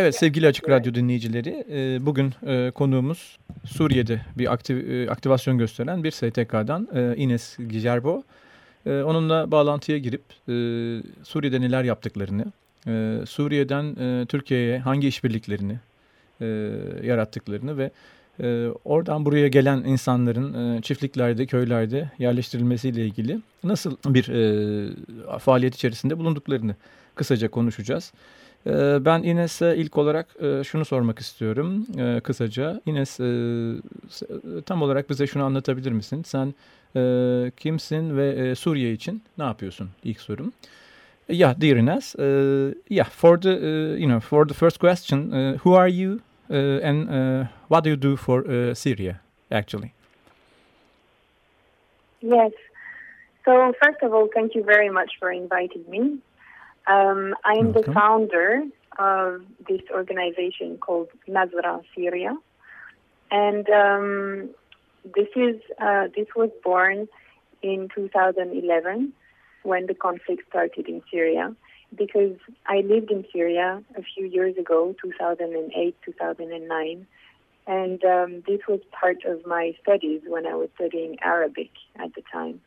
Evet sevgili Açık Radyo dinleyicileri, e, bugün e, konuğumuz Suriye'de bir aktiv, e, aktivasyon gösteren bir STK'dan Ines Gijerbo. Onunla bağlantıya girip Suriye'de neler yaptıklarını, Suriye'den Türkiye'ye hangi işbirliklerini yarattıklarını ve oradan buraya gelen insanların çiftliklerde, köylerde yerleştirilmesiyle ilgili nasıl bir faaliyet içerisinde bulunduklarını kısaca konuşacağız. Ben Ines'e ilk olarak şunu sormak istiyorum kısaca. Ines tam olarak bize şunu anlatabilir misin? Sen kimsin ve Suriye için ne yapıyorsun? İlk sorum. Yeah, dear Ines. Yeah, for the you know for the first question, who are you and what do you do for Syria actually? Yes. So first of all, thank you very much for inviting me. Um, I'm the founder of this organization called Nazra Syria, and um, this is uh, this was born in 2011 when the conflict started in Syria. Because I lived in Syria a few years ago, 2008, 2009, and um, this was part of my studies when I was studying Arabic at the time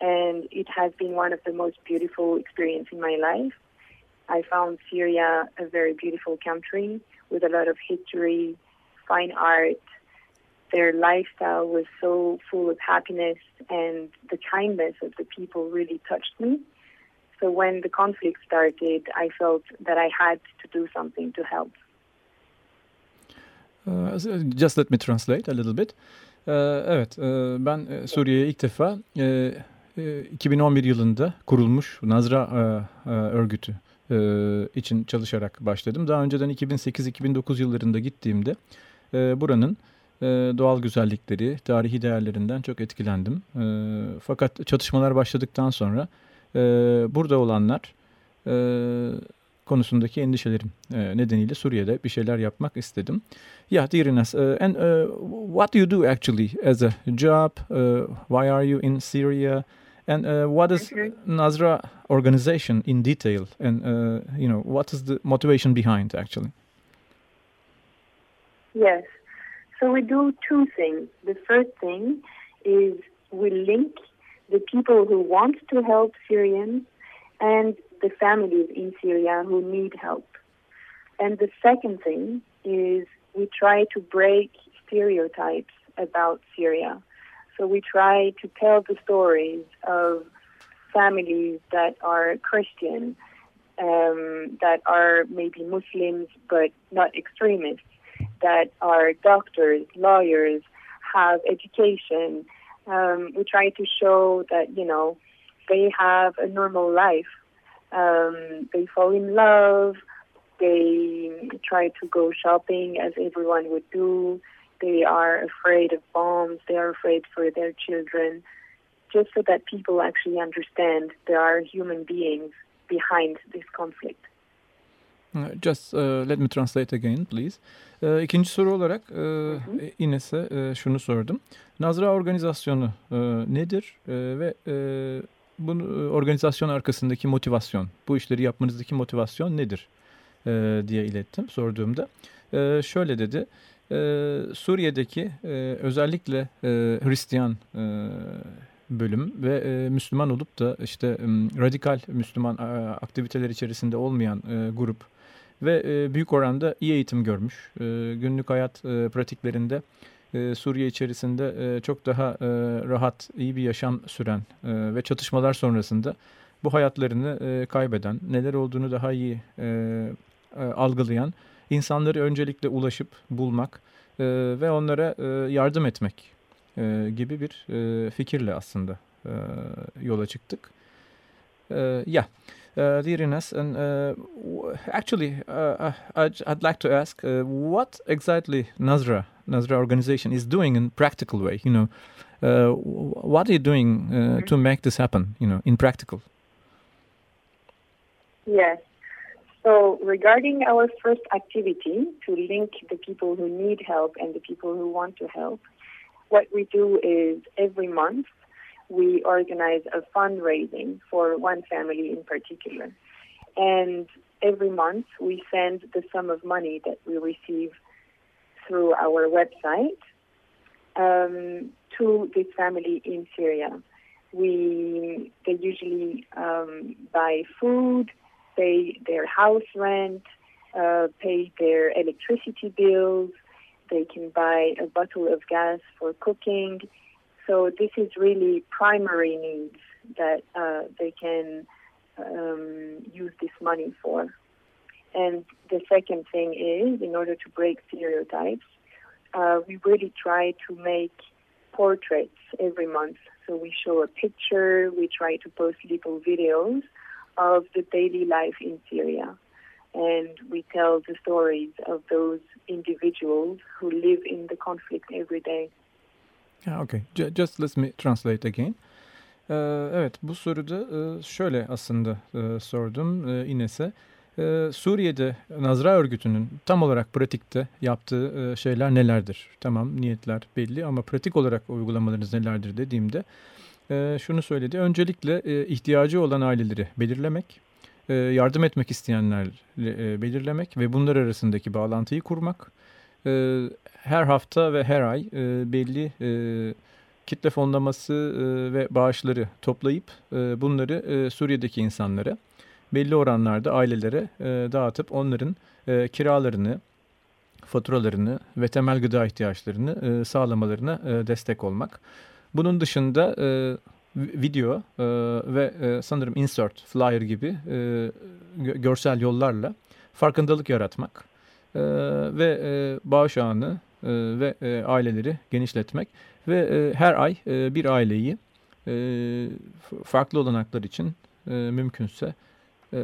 and it has been one of the most beautiful experiences in my life. I found Syria a very beautiful country with a lot of history, fine art. Their lifestyle was so full of happiness, and the kindness of the people really touched me. So when the conflict started, I felt that I had to do something to help. Uh, just let me translate a little bit. Uh, evet, uh, ben Suriye'ye ilk defa 2011 yılında kurulmuş Nazra örgütü için çalışarak başladım. Daha önceden 2008-2009 yıllarında gittiğimde buranın doğal güzellikleri, tarihi değerlerinden çok etkilendim. Fakat çatışmalar başladıktan sonra burada olanlar konusundaki endişelerim nedeniyle Suriye'de bir şeyler yapmak istedim. Yeah, dear Ines, uh, and uh, what do you do actually as a job? Uh, why are you in Syria? And uh, what is Nazra organization in detail? And uh, you know, what is the motivation behind actually? Yes. So we do two things. The first thing is we link the people who want to help Syrians and the families in Syria who need help. And the second thing is we try to break stereotypes about Syria. So we try to tell the stories of families that are Christian, um, that are maybe Muslims but not extremists, that are doctors, lawyers, have education. Um, we try to show that, you know, they have a normal life. Um, they fall in love. They try to go shopping as everyone would do. They are afraid of bombs. They are afraid for their children. Just so that people actually understand there are human beings behind this conflict. Uh, just uh, let me translate again please. Uh, ikinci soru olarak uh, Ines'e uh, şunu sordum. Nazra organizasyonu uh, nedir uh, ve uh, bu organizasyon arkasındaki motivasyon, bu işleri yapmanızdaki motivasyon nedir uh, diye ilettim sorduğumda. Uh, şöyle dedi, e, Suriye'deki e, özellikle e, Hristiyan e, bölüm ve e, Müslüman olup da işte e, radikal Müslüman e, aktiviteler içerisinde olmayan e, grup ve e, büyük oranda iyi eğitim görmüş. E, günlük hayat e, pratiklerinde e, Suriye içerisinde e, çok daha e, rahat, iyi bir yaşam süren e, ve çatışmalar sonrasında bu hayatlarını e, kaybeden, neler olduğunu daha iyi e, e, algılayan insanları öncelikle ulaşıp bulmak e, ve onlara e, yardım etmek e, gibi bir e, fikirle aslında e, yola çıktık. yeah. Uh, dear Ines, and uh, actually, uh, I'd, I'd, like to ask what exactly Nazra Nazra organization is doing in practical way. You know, what are you doing mm-hmm. to make this happen? You know, in practical. Yes. So, regarding our first activity to link the people who need help and the people who want to help, what we do is every month we organize a fundraising for one family in particular. And every month we send the sum of money that we receive through our website um, to this family in Syria. We they usually um, buy food, pay their house rent, uh, pay their electricity bills. They can buy a bottle of gas for cooking so this is really primary needs that uh, they can um, use this money for. And the second thing is, in order to break stereotypes, uh, we really try to make portraits every month. So we show a picture, we try to post little videos of the daily life in Syria. And we tell the stories of those individuals who live in the conflict every day. Okay. Just let me translate again. Evet bu soruda şöyle aslında sordum e, İnes'e. Suriye'de Nazra örgütünün tam olarak pratikte yaptığı şeyler nelerdir? Tamam niyetler belli ama pratik olarak uygulamalarınız nelerdir dediğimde şunu söyledi. Öncelikle ihtiyacı olan aileleri belirlemek, yardım etmek isteyenler belirlemek ve bunlar arasındaki bağlantıyı kurmak e, her hafta ve her ay e, belli e, kitle fonlaması e, ve bağışları toplayıp e, bunları e, Suriye'deki insanlara belli oranlarda ailelere e, dağıtıp onların e, kiralarını, faturalarını ve temel gıda ihtiyaçlarını e, sağlamalarına e, destek olmak. Bunun dışında e, video e, ve e, sanırım insert, flyer gibi e, görsel yollarla farkındalık yaratmak e, ve e, bağış ağını e, ve e, aileleri genişletmek ve e, her ay e, bir aileyi e, farklı olanaklar için e, mümkünse e,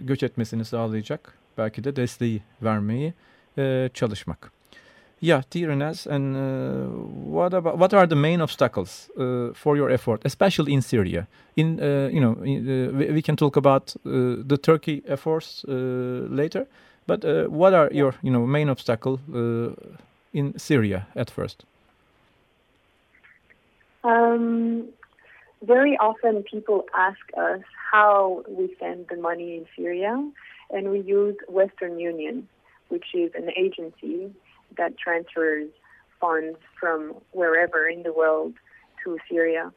göç etmesini sağlayacak belki de desteği vermeyi e, çalışmak. Yeah, dear Ines, and uh, what about what are the main obstacles uh, for your effort, especially in Syria? In uh, you know, in, uh, we can talk about the Turkey efforts later, But what are your, you know, main obstacle in Syria at first? Um, very often people ask us how we send the money in Syria, and we use Western Union, which is an agency that transfers funds from wherever in the world to Syria.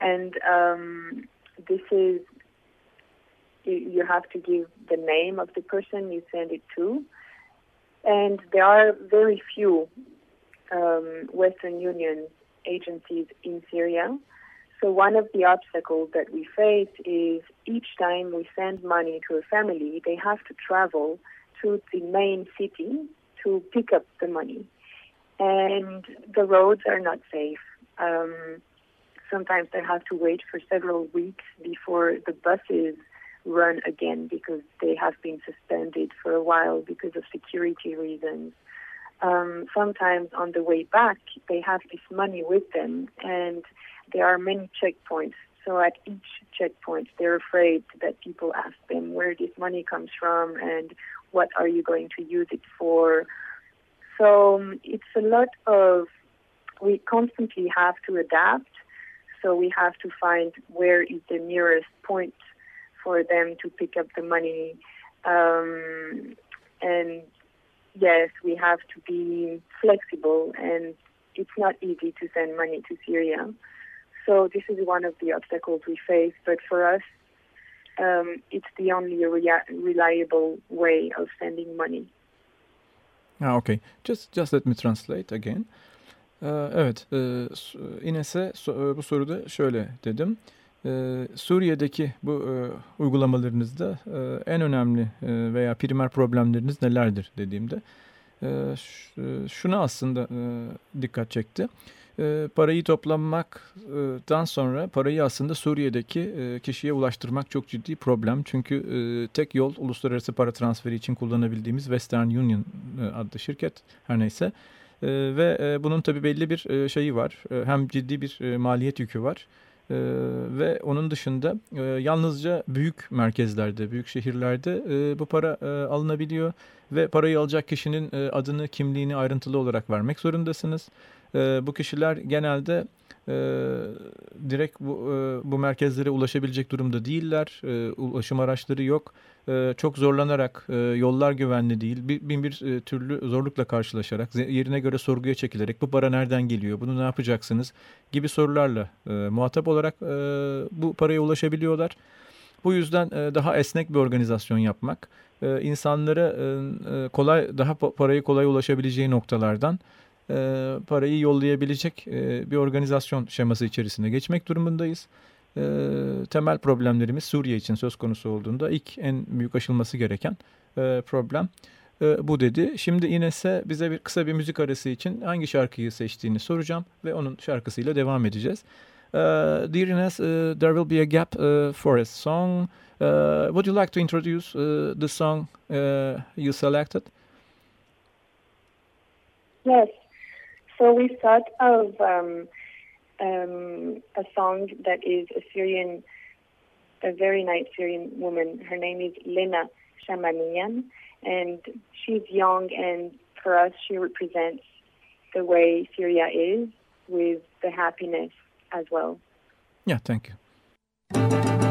And um, this is you, you have to give the name of the person you send it to. And there are very few um, Western Union agencies in Syria. So one of the obstacles that we face is each time we send money to a family, they have to travel to the main city to pick up the money. And the roads are not safe. Um, sometimes they have to wait for several weeks before the buses run again because they have been suspended for a while because of security reasons. Um, sometimes on the way back, they have this money with them, and there are many checkpoints. So at each checkpoint, they're afraid that people ask them where this money comes from and what are you going to use it for. So um, it's a lot of, we constantly have to adapt. So we have to find where is the nearest point for them to pick up the money. Um, and yes, we have to be flexible, and it's not easy to send money to Syria. So this is one of the obstacles we face. But for us, um, it's the only rea- reliable way of sending money. Ah, okay. Just just let me translate again. Uh, evet, e, Ines'e bu soruda şöyle dedim. Ee, Suriye'deki bu e, uygulamalarınızda e, en önemli e, veya primer problemleriniz nelerdir dediğimde e, şuna aslında dikkat çekti. E, parayı toplamaktan sonra parayı aslında Suriye'deki e, kişiye ulaştırmak çok ciddi problem. Çünkü e, tek yol uluslararası para transferi için kullanabildiğimiz Western Union e, adlı şirket her neyse. E, ve e, bunun tabii belli bir e, şeyi var. E, hem ciddi bir e, maliyet yükü var. Ee, ve onun dışında e, yalnızca büyük merkezlerde, büyük şehirlerde e, bu para e, alınabiliyor ve parayı alacak kişinin e, adını, kimliğini ayrıntılı olarak vermek zorundasınız. E, bu kişiler genelde e, direkt bu, e, bu merkezlere ulaşabilecek durumda değiller. E, ulaşım araçları yok. E, çok zorlanarak, e, yollar güvenli değil, bin bir, e, türlü zorlukla karşılaşarak, yerine göre sorguya çekilerek bu para nereden geliyor, bunu ne yapacaksınız gibi sorularla e, muhatap olarak e, bu paraya ulaşabiliyorlar. Bu yüzden e, daha esnek bir organizasyon yapmak, e, insanlara e kolay, daha parayı kolay ulaşabileceği noktalardan e, parayı yollayabilecek e, bir organizasyon şeması içerisinde geçmek durumundayız. E, temel problemlerimiz Suriye için söz konusu olduğunda ilk en büyük aşılması gereken e, problem e, bu dedi. Şimdi Ines'e bize bir kısa bir müzik arası için hangi şarkıyı seçtiğini soracağım ve onun şarkısıyla devam edeceğiz. Uh, dear Ines, uh, there will be a gap uh, for a song. Uh, would you like to introduce uh, the song uh, you selected? Yes, So we thought of um, um, a song that is a Syrian, a very nice Syrian woman. Her name is Lena Chamamyan, and she's young, and for us, she represents the way Syria is with the happiness as well. Yeah, thank you.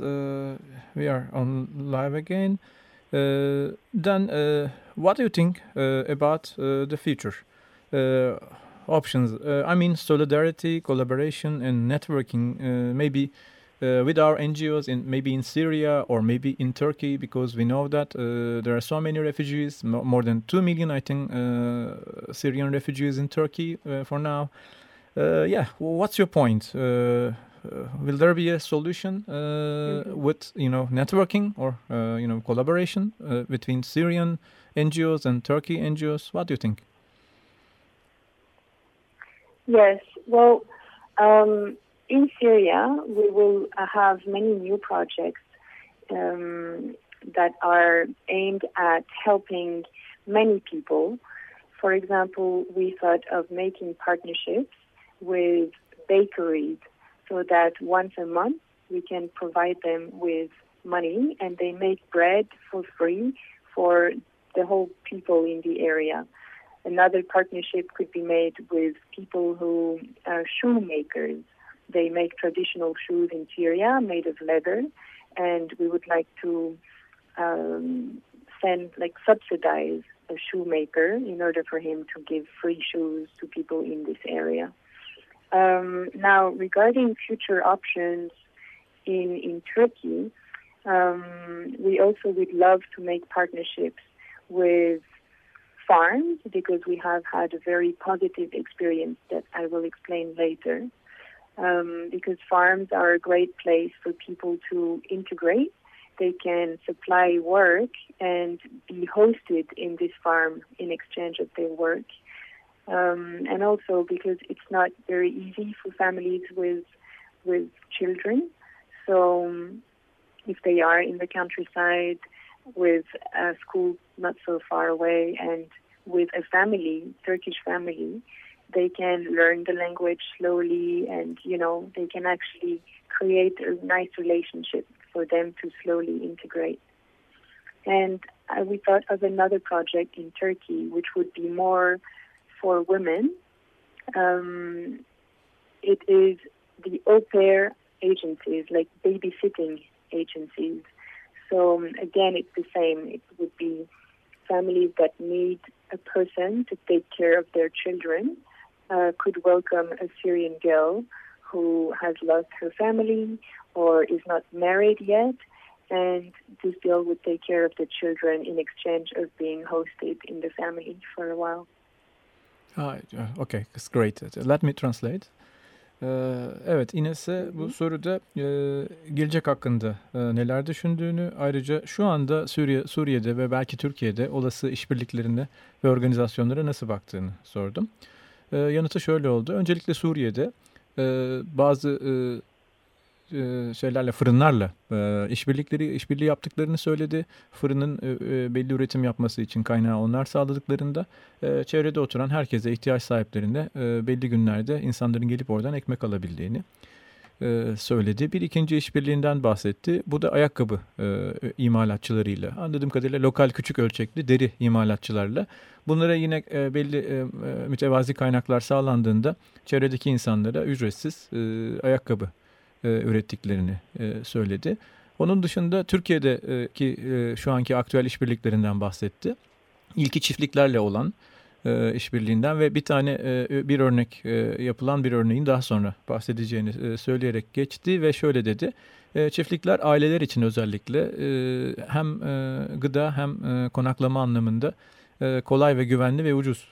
Uh, we are on live again. Uh, then, uh, what do you think about the future? options. I mean, solidarity, collaboration, and networking. maybe uh, with our NGOs in maybe in Syria or maybe in Turkey because we know that uh, there are so many refugees, more than two million, I think, uh, Syrian refugees in Turkey for now. yeah, what's your point? Uh, will there be a solution uh, mm-hmm. with you know networking or uh, you know collaboration between Syrian NGOs and Turkey NGOs? What do you think? Yes, well, um, in Syria, we will have many new projects um, that are aimed at helping many people. For example, we thought of making partnerships with bakeries so that once a month we can provide them with money and they make bread for free for the whole people in the area. Another partnership could be made with people who are shoemakers they make traditional shoes in Syria made of leather, and we would like to um, send, like, subsidize a shoemaker in order for him to give free shoes to people in this area. Um, now, regarding future options in in Turkey, um, we also would love to make partnerships with farms because we have had a very positive experience that I will explain later. Um, because farms are a great place for people to integrate. They can supply work and be hosted in this farm in exchange of their work. Um, and also because it's not very easy for families with with children. So um, if they are in the countryside with a school not so far away and with a family, Turkish family, they can learn the language slowly and, you know, they can actually create a nice relationship for them to slowly integrate. And uh, we thought of another project in Turkey, which would be more for women. Um, it is the au pair agencies, like babysitting agencies. So um, again, it's the same. It would be families that need a person to take care of their children uh, could welcome a Syrian girl who has lost her family or is not married yet, and this girl would take care of the children in exchange of being hosted in the family for a while. Ah, okay, that's great. Let me translate. Ee, evet Ines'e bu soruda e, gelecek hakkında neler düşündüğünü ayrıca şu anda Suriye Suriye'de ve belki Türkiye'de olası işbirliklerine ve organizasyonlara nasıl baktığını sordum. Yanıtı şöyle oldu. Öncelikle Suriye'de bazı e, şeylerle fırınlarla e, işbirlikleri işbirliği yaptıklarını söyledi. Fırının e, belli üretim yapması için kaynağı onlar sağladıklarında çevrede oturan herkese ihtiyaç sahiplerinde belli günlerde insanların gelip oradan ekmek alabildiğini söyledi. Bir ikinci işbirliğinden bahsetti. Bu da ayakkabı imalatçılarıyla anladığım kadarıyla lokal küçük ölçekli deri imalatçılarla. Bunlara yine belli mütevazi kaynaklar sağlandığında çevredeki insanlara ücretsiz ayakkabı e, ürettiklerini e, söyledi. Onun dışında Türkiye'deki e, şu anki aktüel işbirliklerinden bahsetti. İlki çiftliklerle olan e, işbirliğinden ve bir tane e, bir örnek yapılan bir örneğin daha sonra bahsedeceğini söyleyerek geçti ve şöyle dedi. Çiftlikler aileler için özellikle hem gıda hem konaklama anlamında kolay ve güvenli ve ucuz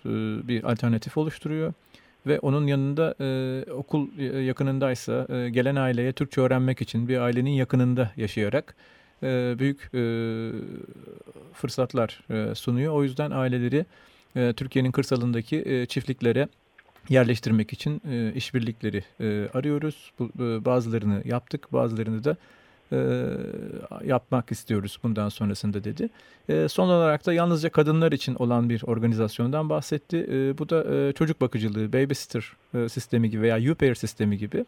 bir alternatif oluşturuyor ve onun yanında e, okul yakınındaysa e, gelen aileye Türkçe öğrenmek için bir ailenin yakınında yaşayarak e, büyük e, fırsatlar e, sunuyor. O yüzden aileleri e, Türkiye'nin kırsalındaki e, çiftliklere yerleştirmek için e, işbirlikleri e, arıyoruz. Bu, e, bazılarını yaptık, bazılarını da e, yapmak istiyoruz bundan sonrasında dedi. E, son olarak da yalnızca kadınlar için olan bir organizasyondan bahsetti. E, bu da e, çocuk bakıcılığı, babysitter e, sistemi gibi veya u sistemi gibi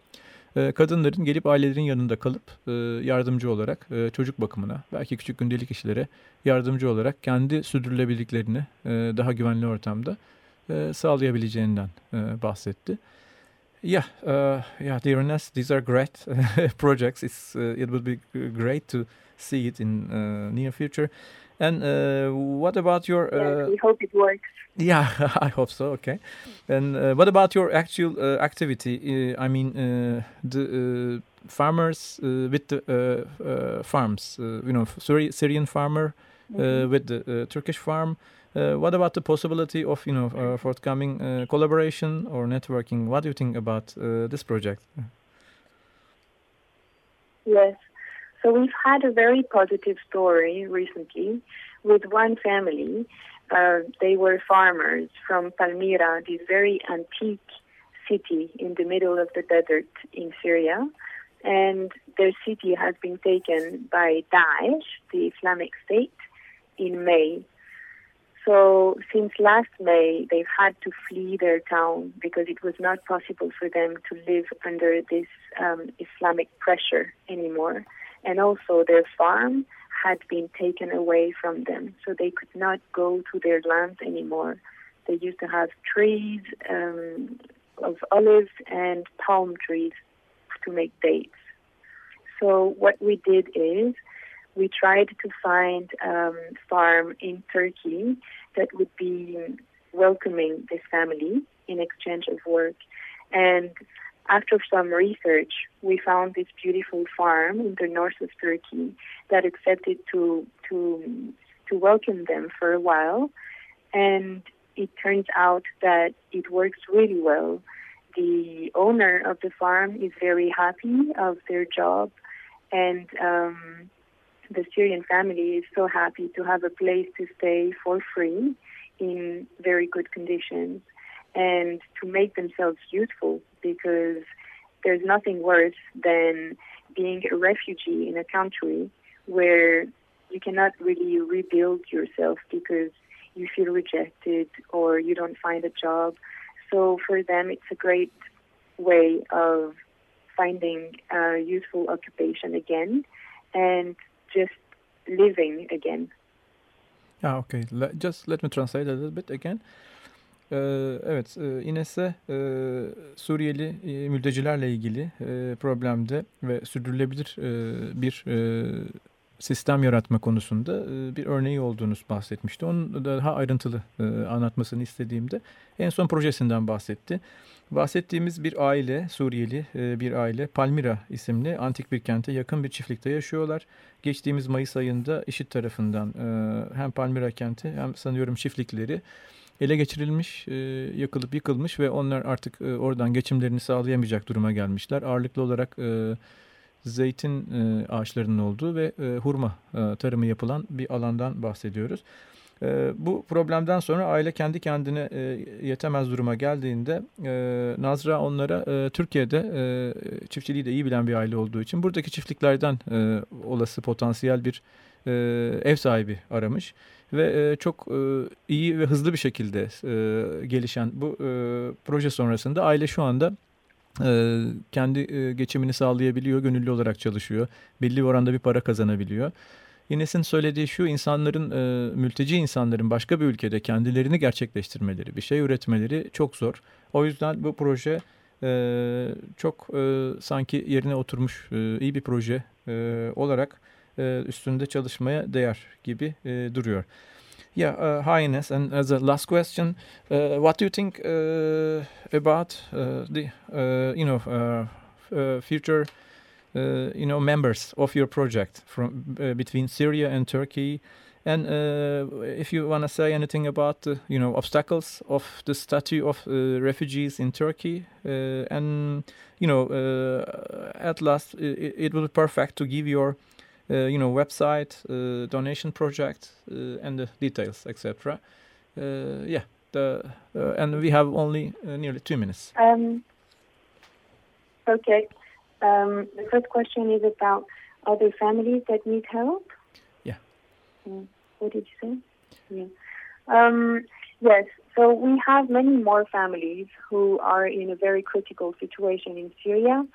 e, kadınların gelip ailelerin yanında kalıp e, yardımcı olarak e, çocuk bakımına, belki küçük gündelik işlere yardımcı olarak kendi sürdürülebildiklerini daha güvenli ortamda sağlayabileceğinden bahsetti. Yeah, uh, yeah, dear Ines, these are great projects. It's uh, it would be great to see it in uh, near future. And uh, what about your? yes, uh, we hope it works. Yeah, I hope so. Okay. And uh, what about your actual activity? I mean, the farmers with the farms. you know, Syrian farmer mm -hmm. with the Turkish farm. Uh, what about the possibility of you know uh, forthcoming uh, collaboration or networking? What do you think about uh, this project? Yes, so we've had a very positive story recently with one family. Uh, they were farmers from Palmyra, this very antique city in the middle of the desert in Syria. And their city has been taken by Daesh, the Islamic State, in May so since last May, they've had to flee their town because it was not possible for them to live under this um, Islamic pressure anymore. And also their farm had been taken away from them, so they could not go to their lands anymore. They used to have trees um, of olives and palm trees to make dates. So what we did is we tried to find um, a farm in Turkey that would be welcoming this family in exchange of work. And after some research, we found this beautiful farm in the north of Turkey that accepted to to to welcome them for a while. And it turns out that it works really well. The owner of the farm is very happy of their job, and um, the Syrian family is so happy to have a place to stay for free in very good conditions and to make themselves useful because there's nothing worse than being a refugee in a country where you cannot really rebuild yourself because you feel rejected or you don't find a job. So for them, it's a great way of finding a useful occupation again and just living again. Ah, okay. Just let me translate a little bit again. Ee, evet, e, Ines'e e, Suriyeli e, mültecilerle ilgili problemde ve sürdürülebilir bir sistem yaratma konusunda bir örneği olduğunu bahsetmişti. Onu daha ayrıntılı anlatmasını istediğimde en son projesinden bahsetti. Bahsettiğimiz bir aile, Suriyeli bir aile, Palmira isimli antik bir kente yakın bir çiftlikte yaşıyorlar. Geçtiğimiz Mayıs ayında IŞİD tarafından hem Palmira kenti hem sanıyorum çiftlikleri ele geçirilmiş, e, yakılıp yıkılmış ve onlar artık e, oradan geçimlerini sağlayamayacak duruma gelmişler. Ağırlıklı olarak e, zeytin ağaçlarının olduğu ve hurma tarımı yapılan bir alandan bahsediyoruz. Bu problemden sonra aile kendi kendine yetemez duruma geldiğinde Nazra onlara Türkiye'de çiftçiliği de iyi bilen bir aile olduğu için buradaki çiftliklerden olası potansiyel bir ev sahibi aramış ve e, çok e, iyi ve hızlı bir şekilde e, gelişen bu e, proje sonrasında aile şu anda e, kendi e, geçimini sağlayabiliyor, gönüllü olarak çalışıyor, belli oranda bir para kazanabiliyor. Ines'in söylediği şu insanların, e, mülteci insanların başka bir ülkede kendilerini gerçekleştirmeleri, bir şey üretmeleri çok zor. O yüzden bu proje e, çok e, sanki yerine oturmuş e, iyi bir proje e, olarak e, üstünde çalışmaya değer gibi e, duruyor. Yeah, uh, hi Ines. And as a last question, uh, what do you think uh, about uh, the uh, you know uh, future Uh, you know members of your project from uh, between Syria and Turkey? And uh, if you want to say anything about you know obstacles of the statue of refugees in Turkey, and you know at last it, it will be perfect to give your uh, you know, website, uh, donation project, uh, and the details, etc. yeah, the and we have only nearly two minutes. Um, okay. Um, the first question is about other families that need help. Yeah. Mm, what did you say? Yeah. Um, yes. So we have many more families who are in a very critical situation in Syria.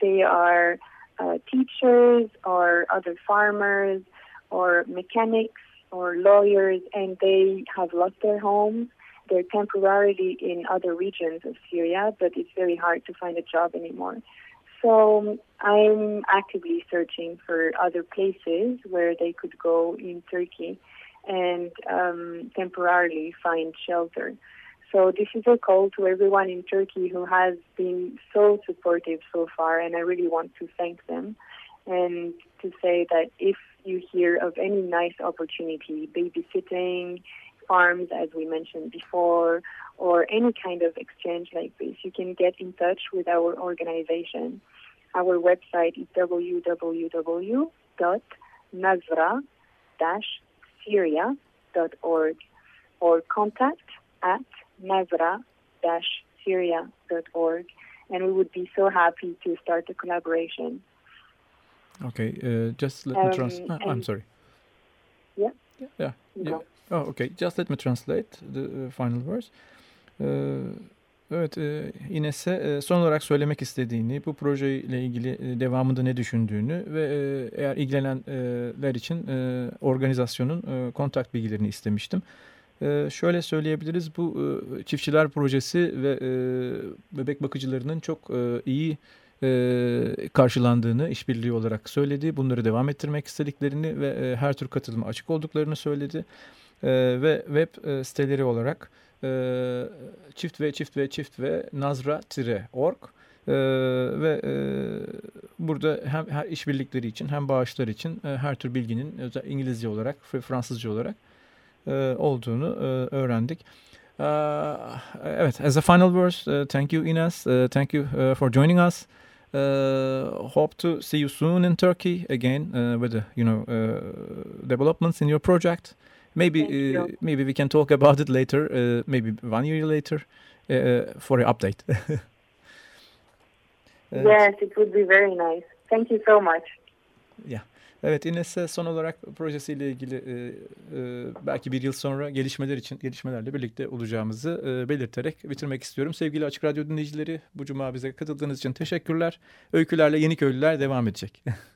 They are uh, teachers or other farmers or mechanics or lawyers, and they have lost their homes. They're temporarily in other regions of Syria, but it's very hard to find a job anymore. So I'm actively searching for other places where they could go in Turkey and um, temporarily find shelter. So this is a call to everyone in Turkey who has been so supportive so far, and I really want to thank them and to say that if you hear of any nice opportunity, babysitting, farms, as we mentioned before, or any kind of exchange like this, you can get in touch with our organization. Our website is www.nazra-syria.org or contact at nazra-syria.org, and we would be so happy to start a collaboration. Okay, uh, just let um, me translate. Ah, I'm sorry. Yeah. Yeah. yeah. Oh, okay. Just let me translate the uh, final words. Uh, evet, e, Ines'e e, son olarak söylemek istediğini, bu projeyle ilgili e, devamında ne düşündüğünü ve eğer ilgilenenler için organizasyonun kontak bilgilerini istemiştim. Ee, şöyle söyleyebiliriz bu çiftçiler projesi ve bebek bakıcılarının çok iyi karşılandığını işbirliği olarak söyledi. Bunları devam ettirmek istediklerini ve her tür katılıma açık olduklarını söyledi. Ve web siteleri olarak e, çift ve çift ve çift ve nazra-org ee, ve e, burada hem her işbirlikleri için hem bağışlar için e, her tür bilginin özel İngilizce olarak Fransızca olarak e, olduğunu e, öğrendik. Uh, evet, as a final words, uh, thank you Ines, uh, thank you uh, for joining us. Uh, hope to see you soon in Turkey again uh, with the, you know uh, developments in your project. Maybe uh, maybe we can talk about it later, uh, maybe one year later, uh, for an update. Evet. Yes, it would be very nice. Thank you so much. Yeah. Evet Ines'e son olarak projesiyle ilgili e, e, belki bir yıl sonra gelişmeler için gelişmelerle birlikte olacağımızı e, belirterek bitirmek istiyorum. Sevgili Açık Radyo dinleyicileri bu cuma bize katıldığınız için teşekkürler. Öykülerle Yeni Köylüler devam edecek.